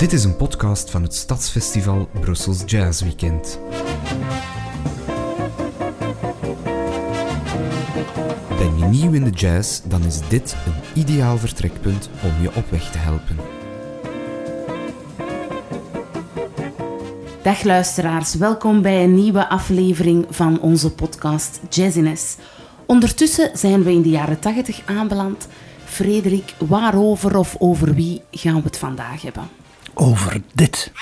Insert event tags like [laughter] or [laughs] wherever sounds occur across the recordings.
Dit is een podcast van het Stadsfestival Brussels Jazz Weekend. Ben je nieuw in de jazz, dan is dit een ideaal vertrekpunt om je op weg te helpen. Dag luisteraars, welkom bij een nieuwe aflevering van onze podcast Jazziness. Ondertussen zijn we in de jaren 80 aanbeland. Frederik, waarover of over wie gaan we het vandaag hebben? Over dit.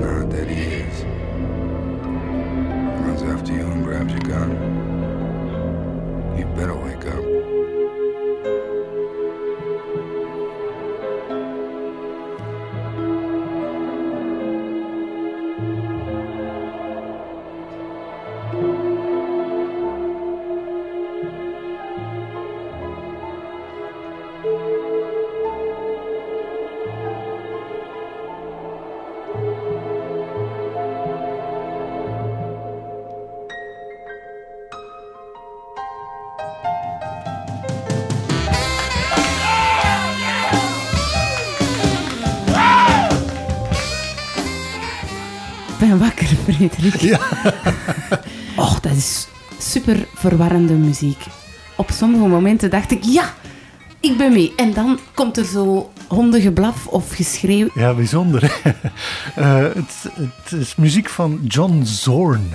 He doesn't know how dead he is. Ben wakker, Frederik. Ja. [laughs] Och, dat is super verwarrende muziek. Op sommige momenten dacht ik, ja, ik ben mee. En dan komt er zo hondengeblaf of geschreeuw. Ja, bijzonder. [laughs] Eh, het, het is muziek van John Zorn.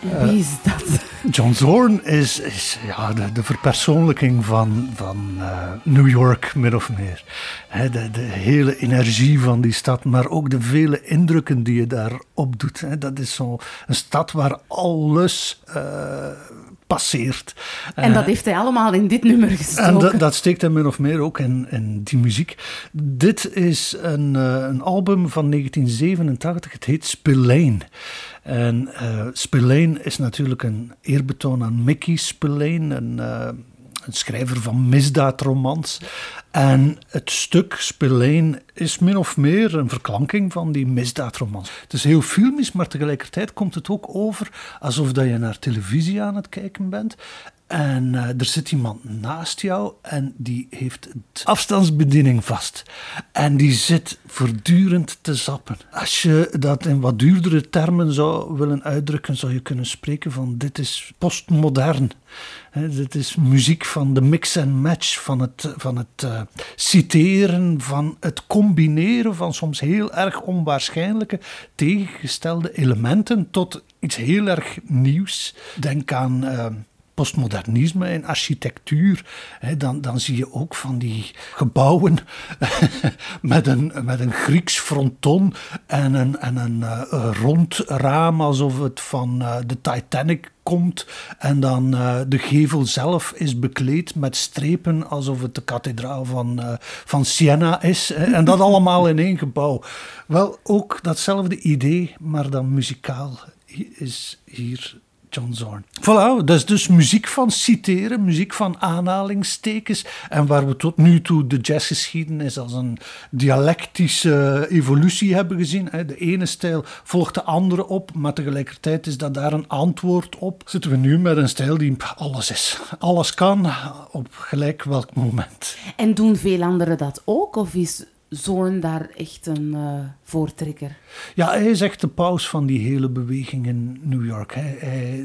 Wie is dat? John Zorn is, is ja, de, de verpersoonlijking van, van eh, New York, min of meer. Hè, de, de hele energie van die stad, maar ook de vele indrukken die je daar opdoet. Hè. Dat is zo'n een stad waar alles eh, passeert. En dat Eh, heeft hij allemaal in dit nummer En gestoken. dat, dat steekt hem min of meer ook in, in die muziek. Dit is een, eh, een album van 1987, het heet Spillane. En Spillane is natuurlijk een eerbetoon aan Mickey Spillane, een, een schrijver van misdaadromans. En het stuk Spillane is min of meer een verklanking van die misdaadromans. Het is heel filmisch, maar tegelijkertijd komt het ook over alsof dat je naar televisie aan het kijken bent. En eh, er zit iemand naast jou en die heeft de afstandsbediening vast. En die zit voortdurend te zappen. Als je dat in wat duurdere termen zou willen uitdrukken, zou je kunnen spreken van dit is postmodern. Dit is muziek van de mix en match, van het, van het eh, citeren, van het combineren van soms heel erg onwaarschijnlijke tegengestelde elementen tot iets heel erg nieuws. Denk aan. eh, postmodernisme in architectuur, hè, dan, dan zie je ook van die gebouwen [laughs] met, een, met een Grieks fronton en een, en een eh, rond raam alsof het van eh, de Titanic komt. En dan eh, de gevel zelf is bekleed met strepen alsof het de kathedraal van, van Siena is. hè. En dat [laughs] allemaal in één gebouw. Wel, ook datzelfde idee, maar dan muzikaal, is hier Voilà, dat is dus muziek van citeren, muziek van aanhalingstekens. En waar we tot nu toe de jazzgeschiedenis als een dialectische evolutie hebben gezien. De ene stijl volgt de andere op, maar tegelijkertijd is dat daar een antwoord op. Zitten we nu met een stijl die alles is. Alles kan op gelijk welk moment. En doen veel anderen dat ook? Of is Zorn daar echt een uh, voortrekker? Ja, hij is echt de paus van die hele beweging in New York.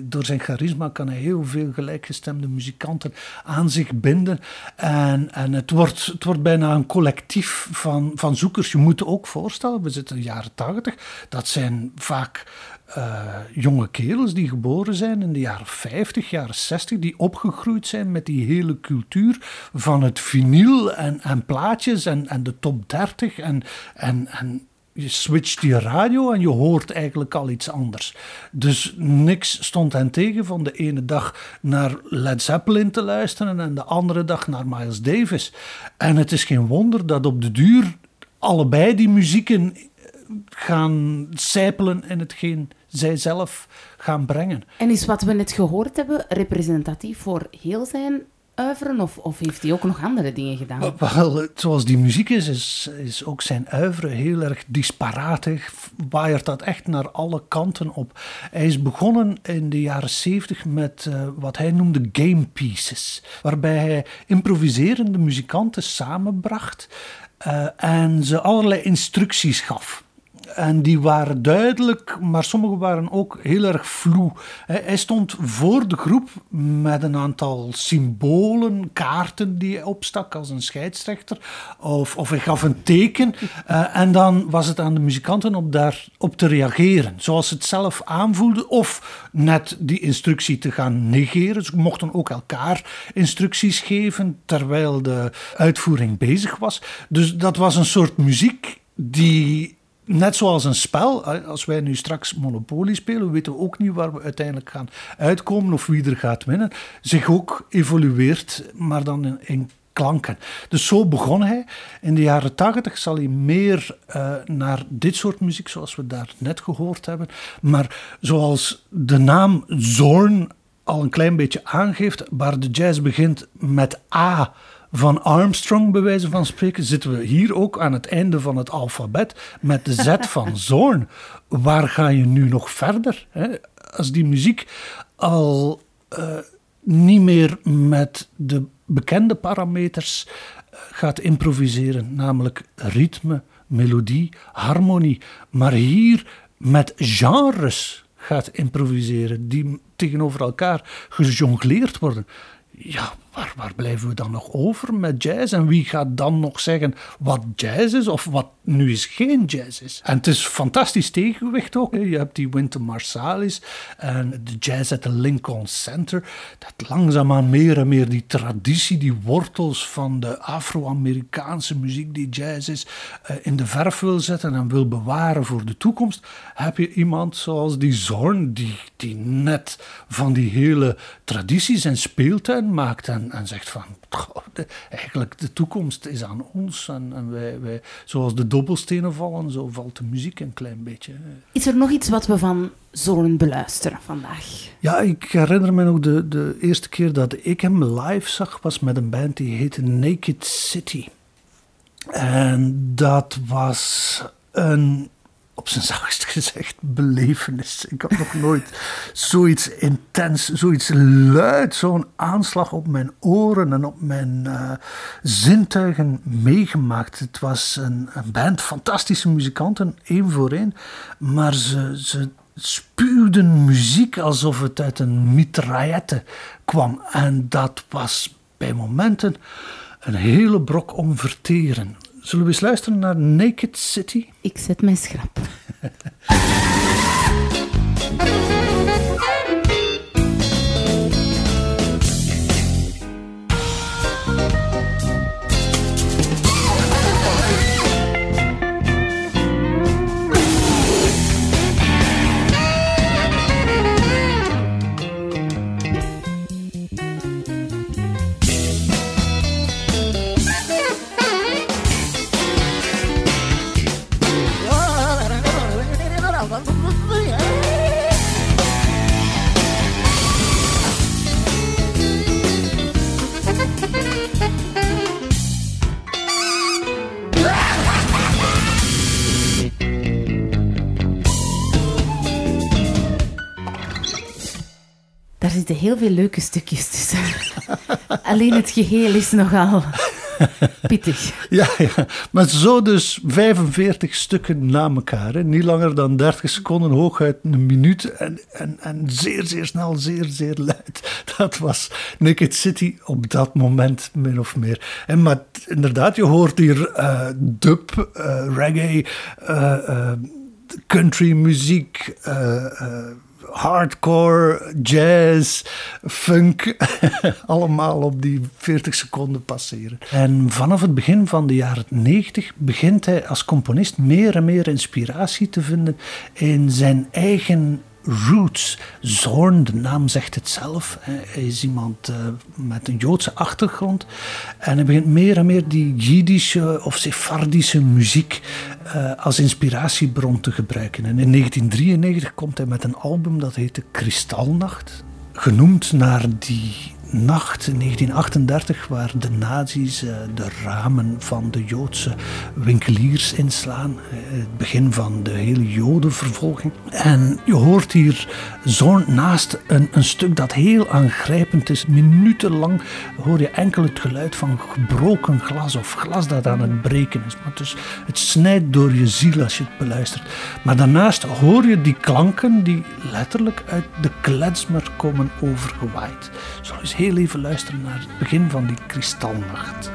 Door zijn charisma kan hij heel veel gelijkgestemde muzikanten aan zich binden. En, en het, wordt, het wordt bijna een collectief van, van zoekers. Je moet je ook voorstellen, we zitten in de jaren tachtig. Dat zijn vaak uh, jonge kerels die geboren zijn in de jaren 50, jaren 60, die opgegroeid zijn met die hele cultuur van het vinyl en, en plaatjes en, en de top 30 en, en, en je switcht je radio en je hoort eigenlijk al iets anders. Dus niks stond hen tegen van de ene dag naar Led Zeppelin te luisteren en de andere dag naar Miles Davis. En het is geen wonder dat op de duur allebei die muzieken gaan sijpelen in hetgeen zij zelf gaan brengen. En is wat we net gehoord hebben representatief voor heel zijn uiveren of, of heeft hij ook nog andere dingen gedaan? Wel, zoals die muziek is, is, is ook zijn uiveren heel erg disparatig. Waaiert dat echt naar alle kanten op. Hij is begonnen in de jaren zeventig met uh, wat hij noemde game pieces. Waarbij hij improviserende muzikanten samenbracht uh, en ze allerlei instructies gaf. En die waren duidelijk, maar sommige waren ook heel erg vloe. Hij stond voor de groep met een aantal symbolen, kaarten die hij opstak als een scheidsrechter. Of, of hij gaf een teken. Uh, [laughs] en dan was het aan de muzikanten om daarop te reageren. Zoals ze het zelf aanvoelden. Of net die instructie te gaan negeren. Ze mochten ook elkaar instructies geven terwijl de uitvoering bezig was. Dus dat was een soort muziek die net zoals een spel, als wij nu straks Monopoly spelen, weten we ook niet waar we uiteindelijk gaan uitkomen of wie er gaat winnen, zich ook evolueert, maar dan in, klanken. Dus zo begon hij. In de jaren tachtig zal hij meer uh, naar dit soort muziek, zoals we daar net gehoord hebben. Maar zoals de naam Zorn al een klein beetje aangeeft, waar de jazz begint met A van Armstrong, bij wijze van spreken, zitten we hier ook aan het einde van het alfabet met de Z van [laughs] Zorn. Waar ga je nu nog verder? Hè? Als die muziek al uh, niet meer met de bekende parameters uh, gaat improviseren, namelijk ritme, melodie, harmonie, maar hier met genres gaat improviseren die tegenover elkaar gejongleerd worden. Ja, waar, waar, blijven we dan nog over met jazz? En wie gaat dan nog zeggen wat jazz is of wat nu eens geen jazz is? En het is fantastisch tegengewicht ook. Je hebt die Winter Marsalis en de jazz at the Lincoln Center. Dat langzaamaan meer en meer die traditie, die wortels van de Afro-Amerikaanse muziek die jazz is, eh, in de verf wil zetten en wil bewaren voor de toekomst. Heb je iemand zoals die Zorn, die, die net van die hele traditie zijn speeltuin maakt en, en zegt van, eigenlijk de toekomst is aan ons. En, en wij, wij, zoals de dobbelstenen vallen, zo valt de muziek een klein beetje. Is er nog iets wat we van Zorn beluisteren vandaag? Ja, ik herinner me nog de, de eerste keer dat ik hem live zag, was met een band die heette Naked City. En dat was een op zijn zachtst gezegd belevenis. Ik had nog nooit zoiets intens, zoiets luid, zo'n aanslag op mijn oren en op mijn uh, zintuigen meegemaakt. Het was een, een, band fantastische muzikanten, één voor één, maar ze, ze spuwden muziek alsof het uit een mitraillette kwam. En dat was bij momenten een hele brok om verteren. Zullen we eens luisteren naar Naked City? Ik zet mijn schrap. [laughs] heel veel leuke stukjes tussen. [laughs] Alleen het geheel is nogal [laughs] pittig. Ja, ja, maar zo dus 45 stukken na elkaar. Hè. Niet langer dan 30 seconden, hooguit een minuut. En, en, en zeer, zeer snel, zeer, zeer luid. [laughs] Dat was Naked City op dat moment, min of meer. En maar inderdaad, je hoort hier uh, dub, uh, reggae, uh, country muziek hardcore, jazz, funk, [laughs] allemaal op die 40 seconden passeren. En vanaf het begin van de jaren 90 begint hij als componist meer en meer inspiratie te vinden in zijn eigen roots. Zorn, de naam zegt het zelf. Hij is iemand uh, met een Joodse achtergrond. En hij begint meer en meer die Jiddische of Sephardische muziek uh, als inspiratiebron te gebruiken. En in 1993 komt hij met een album dat heette Kristalnacht. Genoemd naar die nacht in 1938, waar de nazi's uh, de ramen van de Joodse winkeliers inslaan. het begin van de hele Jodenvervolging. En je hoort hier zo'n naast een, een stuk dat heel aangrijpend is. Minutenlang hoor je enkel het geluid van gebroken glas of glas dat aan het breken is. Maar dus, het snijdt door je ziel als je het beluistert. Maar daarnaast hoor je die klanken die letterlijk uit de kletsmer komen overgewaaid. Zal eens heel even luisteren naar het begin van die kristalnacht.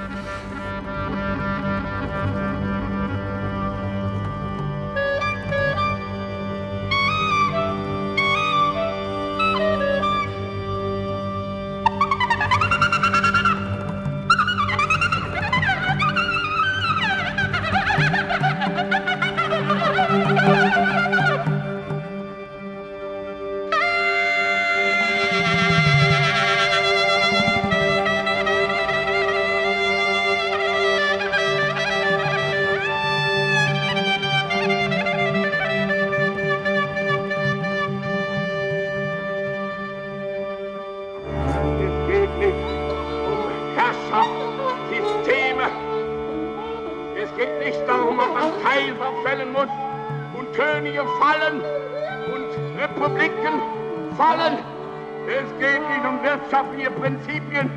Wirtschaftliche Prinzipien.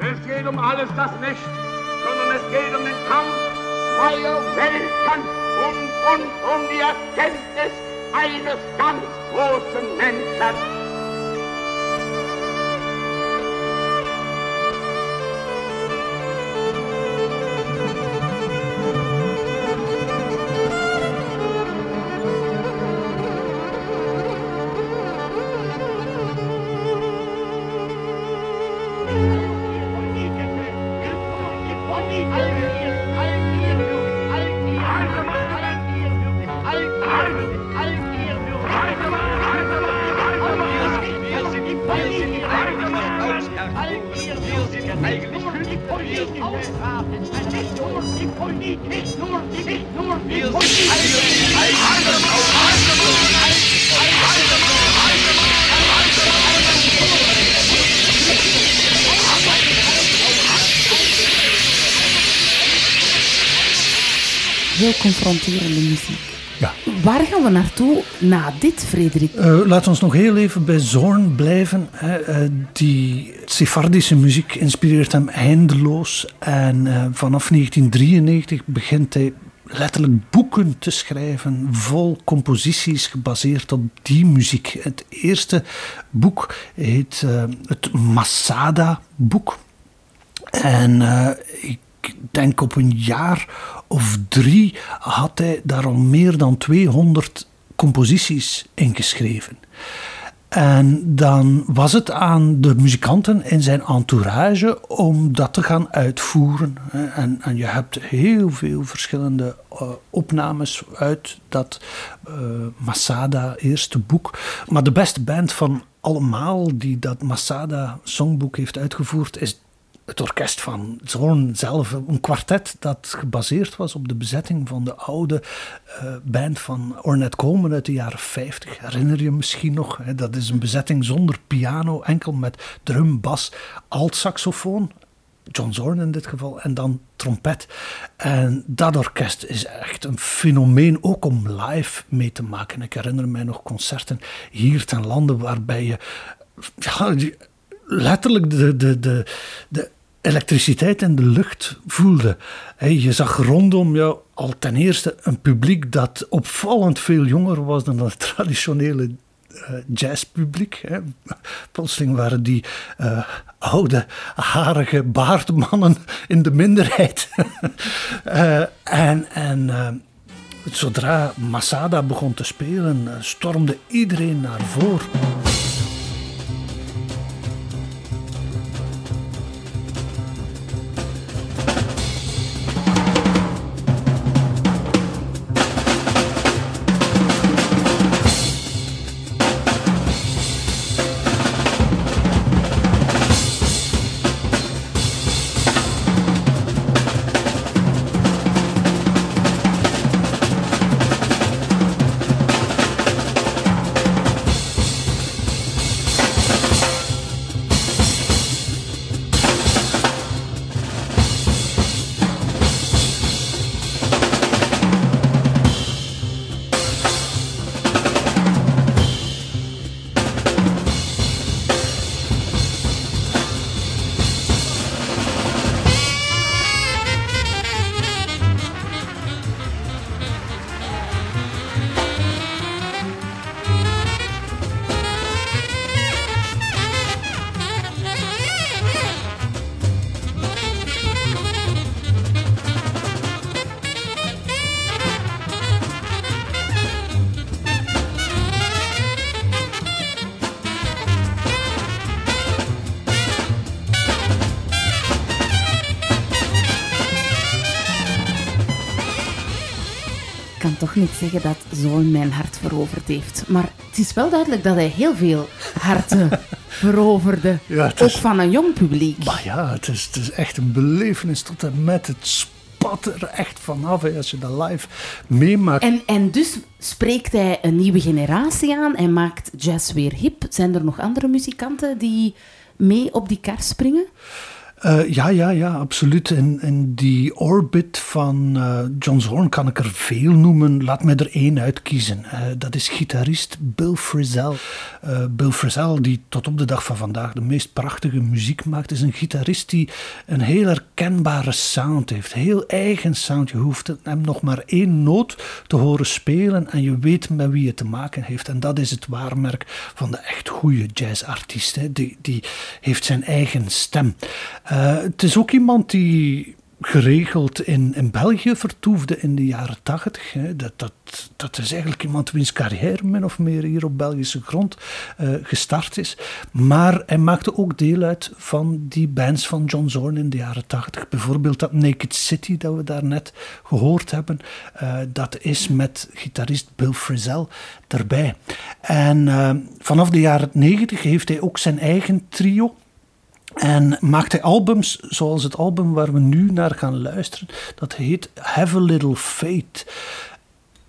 Es geht um alles das nicht, sondern es geht um den Kampf zweier Welten und, und um die Erkenntnis eines ganz großen Menschen. Confronterende muziek. Ja. Waar gaan we naartoe na dit, Frederik? Uh, laat ons nog heel even bij Zorn blijven. Hè. Uh, die Sephardische muziek inspireert hem eindeloos. En uh, vanaf 1993 begint hij letterlijk boeken te schrijven vol composities gebaseerd op die muziek. Het eerste boek heet het Masada-boek. En ik denk op een jaar of drie had hij daar al meer dan 200 composities ingeschreven. En dan was het aan de muzikanten in zijn entourage om dat te gaan uitvoeren. En, en je hebt heel veel verschillende uh, opnames uit dat uh, Masada eerste boek. Maar de beste band van allemaal die dat Masada songboek heeft uitgevoerd is het orkest van Zorn zelf, een kwartet dat gebaseerd was op de bezetting van de oude uh, band van Ornette Coleman uit de jaren 50. Herinner je misschien nog? Hè? Dat is een bezetting zonder piano, enkel met drum, bas, alt-saxofoon. John Zorn in dit geval, en dan trompet. En dat orkest is echt een fenomeen, ook om live mee te maken. Ik herinner mij nog concerten hier ten lande waarbij je ja, letterlijk de, de, de elektriciteit in de lucht voelde. je zag rondom jou al ten eerste een publiek dat opvallend veel jonger was dan het traditionele uh, jazzpubliek. Plotseling waren die uh, oude, harige baardmannen in de minderheid. uh, [laughs] en en zodra Masada begon te spelen, stormde iedereen naar voren. Niet zeggen dat Zoon mijn hart veroverd heeft. Maar het is wel duidelijk dat hij heel veel harten [laughs] veroverde. Ja, ook van een jong publiek. Maar ja, het is, het is echt een belevenis tot en met. Het spat er echt vanaf als je dat live meemaakt. En, en dus spreekt hij een nieuwe generatie aan en maakt jazz weer hip. Zijn er nog andere muzikanten die mee op die kar springen? Uh, ja, ja, ja, absoluut. In die orbit van uh, John Zorn kan ik er veel noemen. Laat mij er één uitkiezen. Uh, dat is gitarist Bill Frisell. Bill Frisell, die tot op de dag van vandaag de meest prachtige muziek maakt, is een gitarist die een heel herkenbare sound heeft. Heel eigen sound. Je hoeft hem nog maar één noot te horen spelen en je weet met wie je te maken heeft. En dat is het waarmerk van de echt goede jazzartiest. Die, die heeft zijn eigen stem. Uh, het is ook iemand die geregeld in, in België vertoefde in de jaren tachtig. Dat, dat, dat is eigenlijk iemand wiens carrière min of meer hier op Belgische grond uh, gestart is. Maar hij maakte ook deel uit van die bands van John Zorn in de jaren tachtig. Bijvoorbeeld dat Naked City dat we daarnet gehoord hebben. Uh, dat is met gitarist Bill Frisell erbij. En vanaf de jaren negentig heeft hij ook zijn eigen trio en maakt hij albums zoals het album waar we nu naar gaan luisteren. Dat heet Have a Little Faith.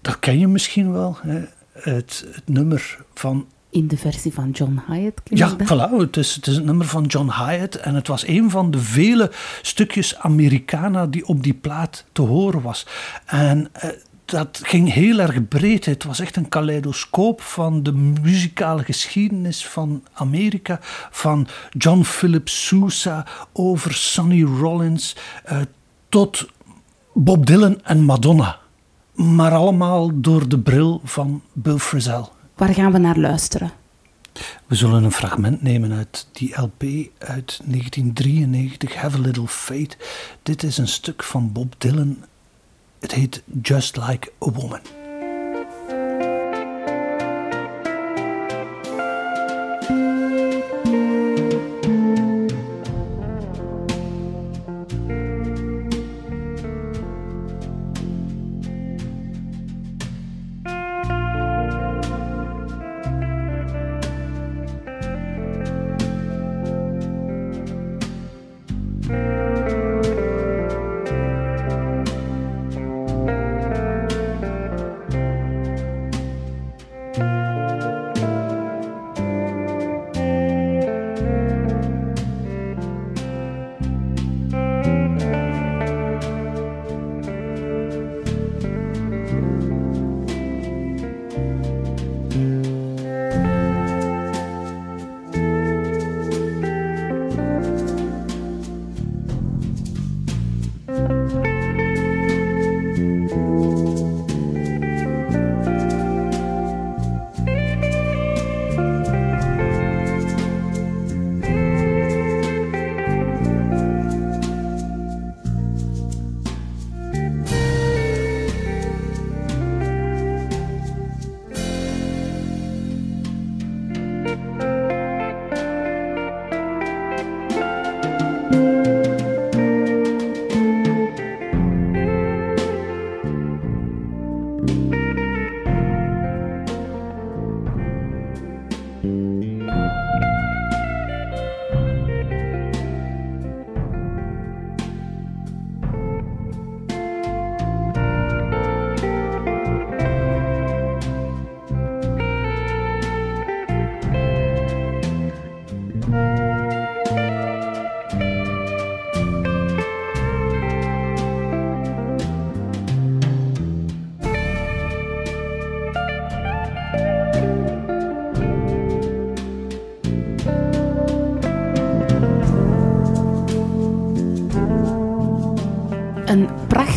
Dat ken je misschien wel. Hè? Het, het nummer van in de versie van John Hyatt. Ja, voilà, het is, het is het nummer van John Hyatt. En het was een van de vele stukjes Americana die op die plaat te horen was. En uh, dat ging heel erg breed. Het was echt een kaleidoscoop van de muzikale geschiedenis van Amerika. Van John Philip Sousa over Sonny Rollins uh, tot Bob Dylan en Madonna. Maar allemaal door de bril van Bill Frisell. Waar gaan we naar luisteren? We zullen een fragment nemen uit die LP uit 1993, Have a Little Faith. Dit is een stuk van Bob Dylan het heet Just Like a Woman.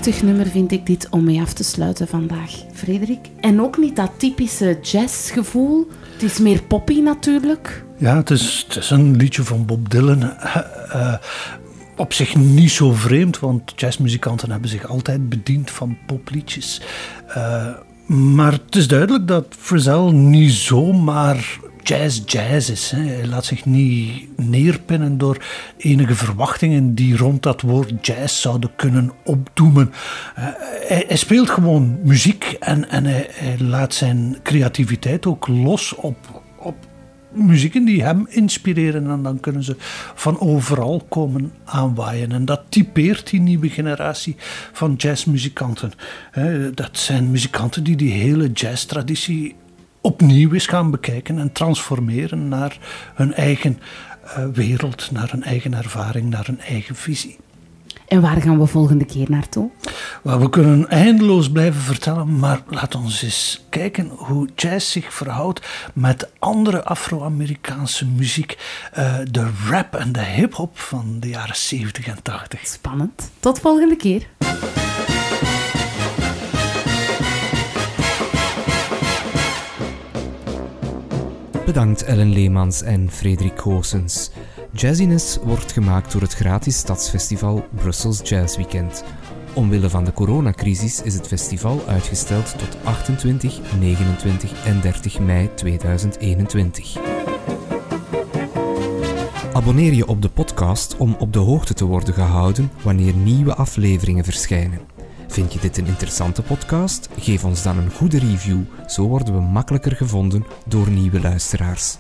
Prachtig nummer vind ik dit om mee af te sluiten vandaag, Frederik. En ook niet dat typische jazzgevoel. Het is meer poppy natuurlijk. Ja, het is, het is een liedje van Bob Dylan. Eh, [laughs] eh, op zich niet zo vreemd, want jazzmuzikanten hebben zich altijd bediend van popliedjes. Uh, maar het is duidelijk dat Frizzell niet zomaar jazz jazz is. Hij laat zich niet neerpinnen door enige verwachtingen die rond dat woord jazz zouden kunnen opdoemen. Uh, hij, speelt gewoon muziek en, en hij, laat zijn creativiteit ook los op, op muzieken die hem inspireren en dan kunnen ze van overal komen aanwaaien. En dat typeert die nieuwe generatie van jazzmuzikanten. Dat zijn muzikanten die die hele jazztraditie opnieuw eens gaan bekijken en transformeren naar hun eigen uh, wereld, naar hun eigen ervaring, naar hun eigen visie. En waar gaan we volgende keer naartoe? Well, we kunnen eindeloos blijven vertellen, maar laat ons eens kijken hoe jazz zich verhoudt met andere Afro-Amerikaanse muziek. Uh, de rap en de hip-hop van de jaren 70 en 80. Spannend. Tot volgende keer. Bedankt Ellen Leemans en Frederik Goossens. Jazziness wordt gemaakt door het gratis stadsfestival Brussels Jazz Weekend. Omwille van de coronacrisis is het festival uitgesteld tot 28, 29 en 30 mei 2021. Abonneer je op de podcast om op de hoogte te worden gehouden wanneer nieuwe afleveringen verschijnen. Vind je dit een interessante podcast? Geef ons dan een goede review, zo worden we makkelijker gevonden door nieuwe luisteraars.